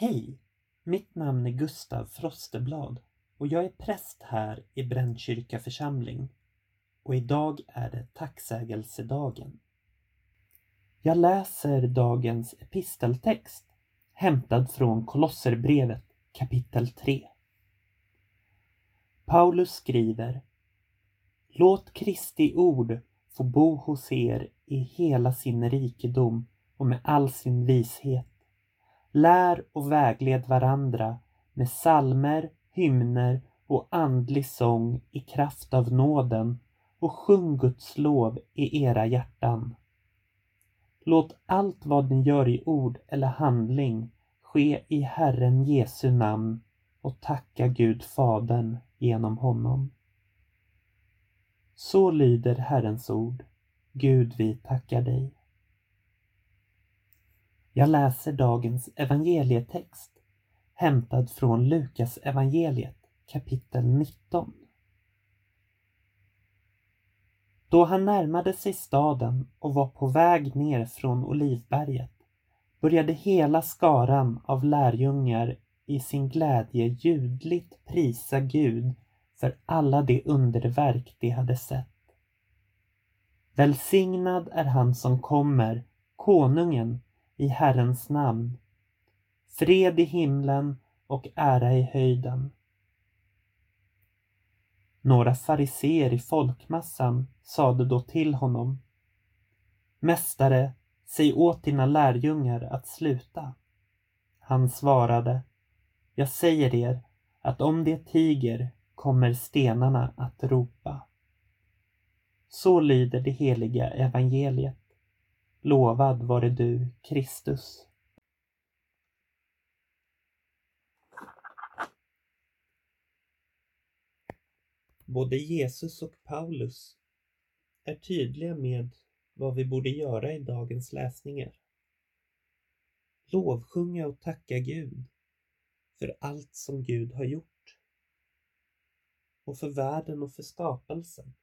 Hej! Mitt namn är Gustav Frosteblad och jag är präst här i Brännkyrka församling. Och idag är det tacksägelsedagen. Jag läser dagens episteltext hämtad från Kolosserbrevet kapitel 3. Paulus skriver Låt Kristi ord få bo hos er i hela sin rikedom och med all sin vishet. Lär och vägled varandra med salmer, hymner och andlig sång i kraft av nåden och sjung Guds lov i era hjärtan. Låt allt vad ni gör i ord eller handling ske i Herren Jesu namn och tacka Gud Fadern genom honom. Så lyder Herrens ord. Gud, vi tackar dig. Jag läser dagens evangelietext hämtad från Lukas evangeliet kapitel 19. Då han närmade sig staden och var på väg ner från Olivberget började hela skaran av lärjungar i sin glädje ljudligt prisa Gud för alla de underverk de hade sett. Välsignad är han som kommer, konungen, i Herrens namn. Fred i himlen och ära i höjden. Några fariseer i folkmassan sade då till honom Mästare, säg åt dina lärjungar att sluta. Han svarade Jag säger er att om de tiger kommer stenarna att ropa. Så lyder det heliga evangeliet. Lovad vare du, Kristus. Både Jesus och Paulus är tydliga med vad vi borde göra i dagens läsningar. Lovsjunga och tacka Gud för allt som Gud har gjort. Och för världen och för skapelsen.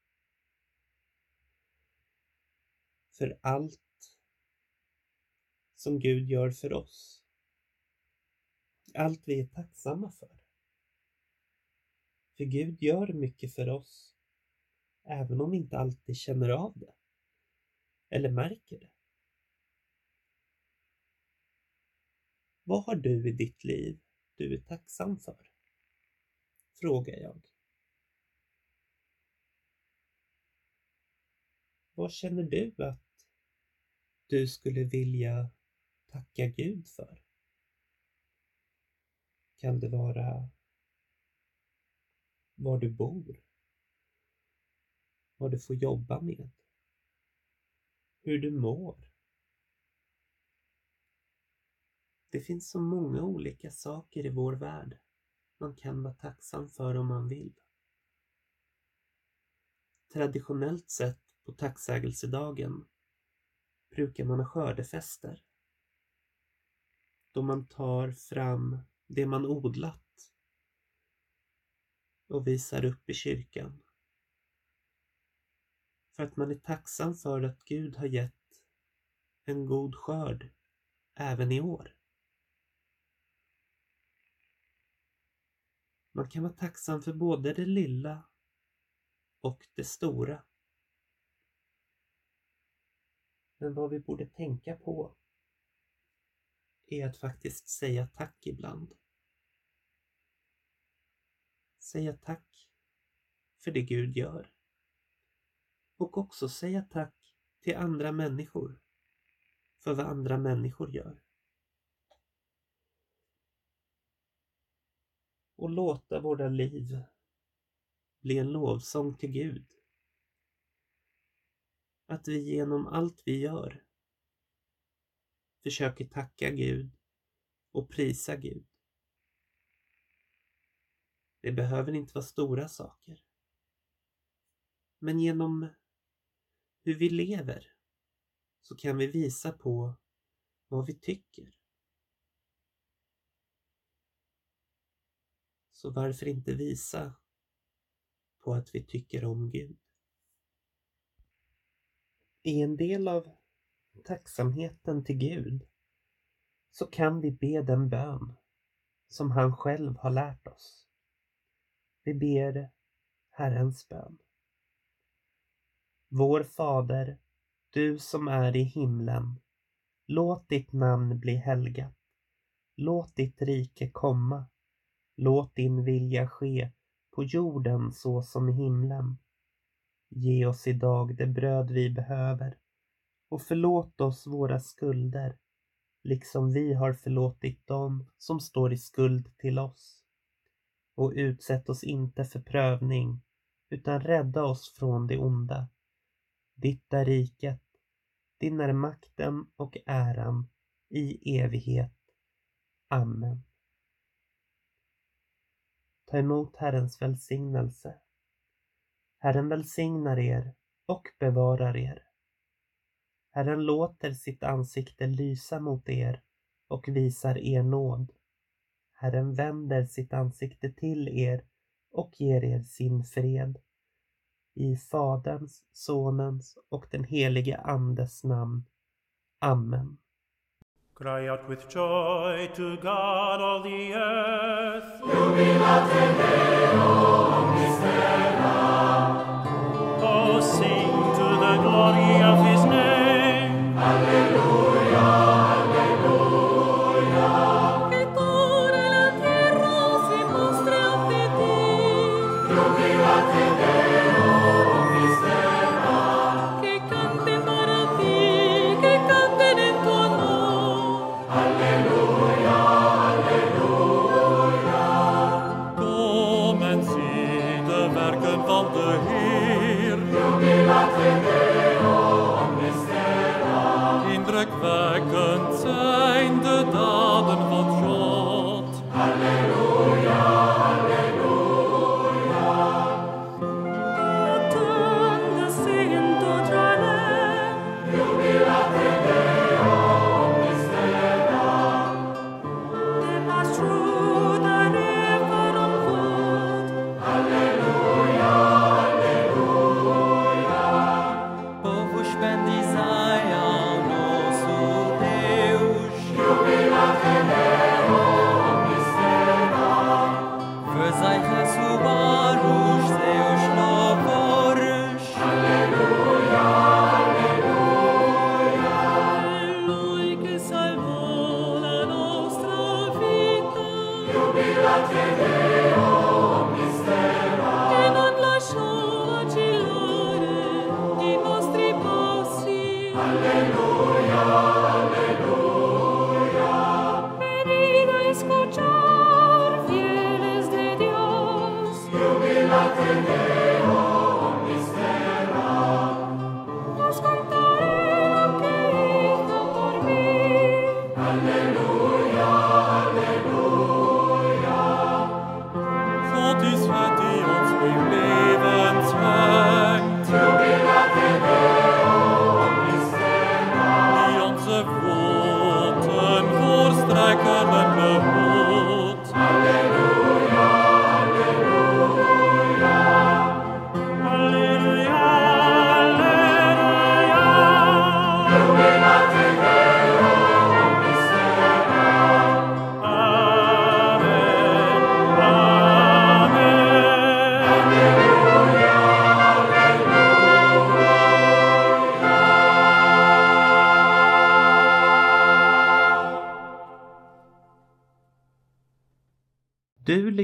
För allt som Gud gör för oss. Allt vi är tacksamma för. För Gud gör mycket för oss, även om vi inte alltid känner av det eller märker det. Vad har du i ditt liv du är tacksam för? Frågar jag. Vad känner du att du skulle vilja tacka Gud för? Kan det vara var du bor? Vad du får jobba med? Hur du mår? Det finns så många olika saker i vår värld man kan vara tacksam för om man vill. Traditionellt sett på tacksägelsedagen brukar man ha skördefester då man tar fram det man odlat och visar upp i kyrkan. För att man är tacksam för att Gud har gett en god skörd även i år. Man kan vara tacksam för både det lilla och det stora. Men vad vi borde tänka på är att faktiskt säga tack ibland. Säga tack för det Gud gör. Och också säga tack till andra människor för vad andra människor gör. Och låta våra liv bli en lovsång till Gud. Att vi genom allt vi gör försöker tacka Gud och prisa Gud. Det behöver inte vara stora saker. Men genom hur vi lever så kan vi visa på vad vi tycker. Så varför inte visa på att vi tycker om Gud? I en del av tacksamheten till Gud så kan vi be den bön som han själv har lärt oss. Vi ber Herrens bön. Vår Fader, du som är i himlen. Låt ditt namn bli helgat. Låt ditt rike komma. Låt din vilja ske på jorden så som i himlen. Ge oss idag det bröd vi behöver och förlåt oss våra skulder liksom vi har förlåtit dem som står i skuld till oss. Och utsätt oss inte för prövning utan rädda oss från det onda. Ditt är riket, din är makten och äran i evighet. Amen. Ta emot Herrens välsignelse. Herren välsignar er och bevarar er. Herren låter sitt ansikte lysa mot er och visar er nåd. Herren vänder sitt ansikte till er och ger er sin fred. I Faderns, Sonens och den helige Andes namn. Amen. Cry out with joy to God all the earth. Jubilate Deo mistera. Oh, sing to the glory of his Hallelujah. Lord.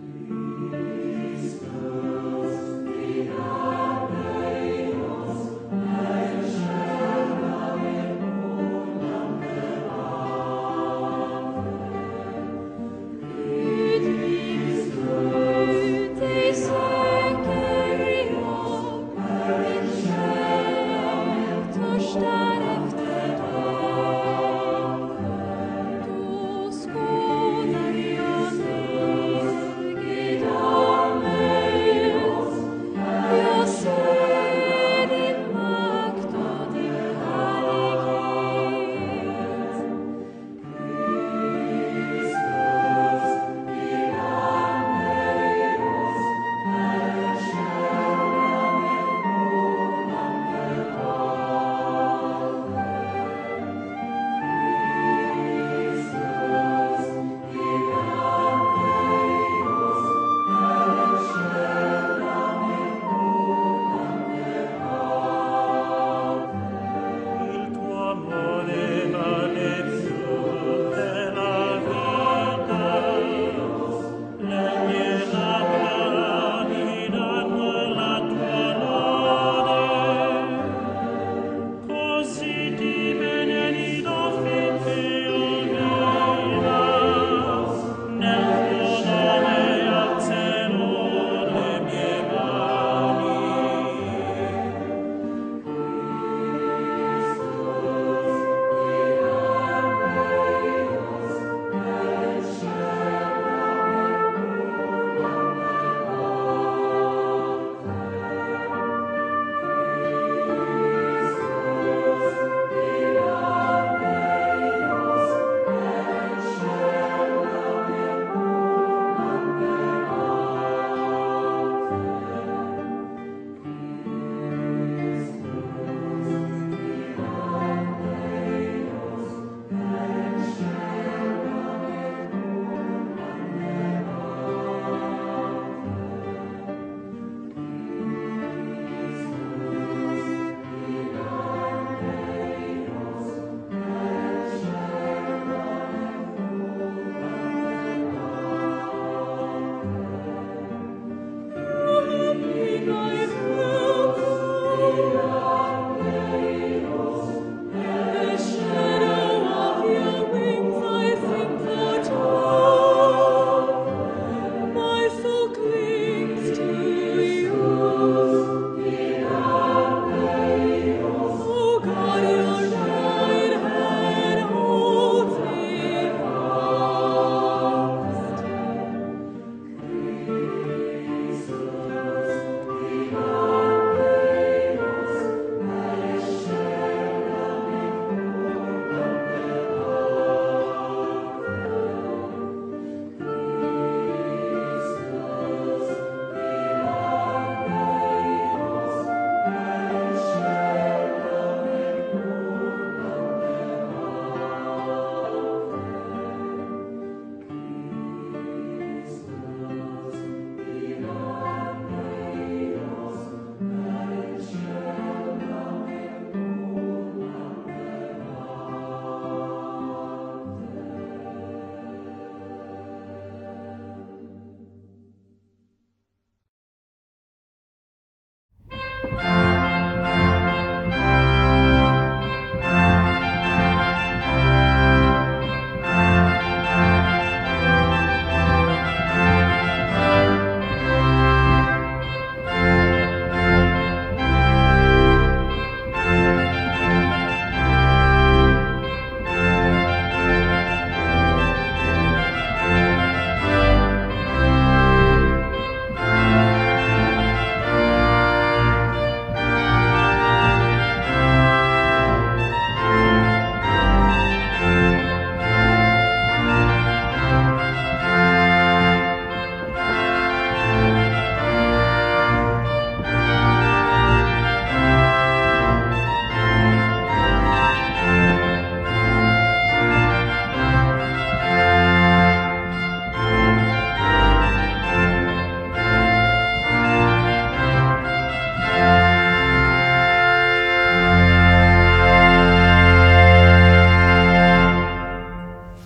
Amen.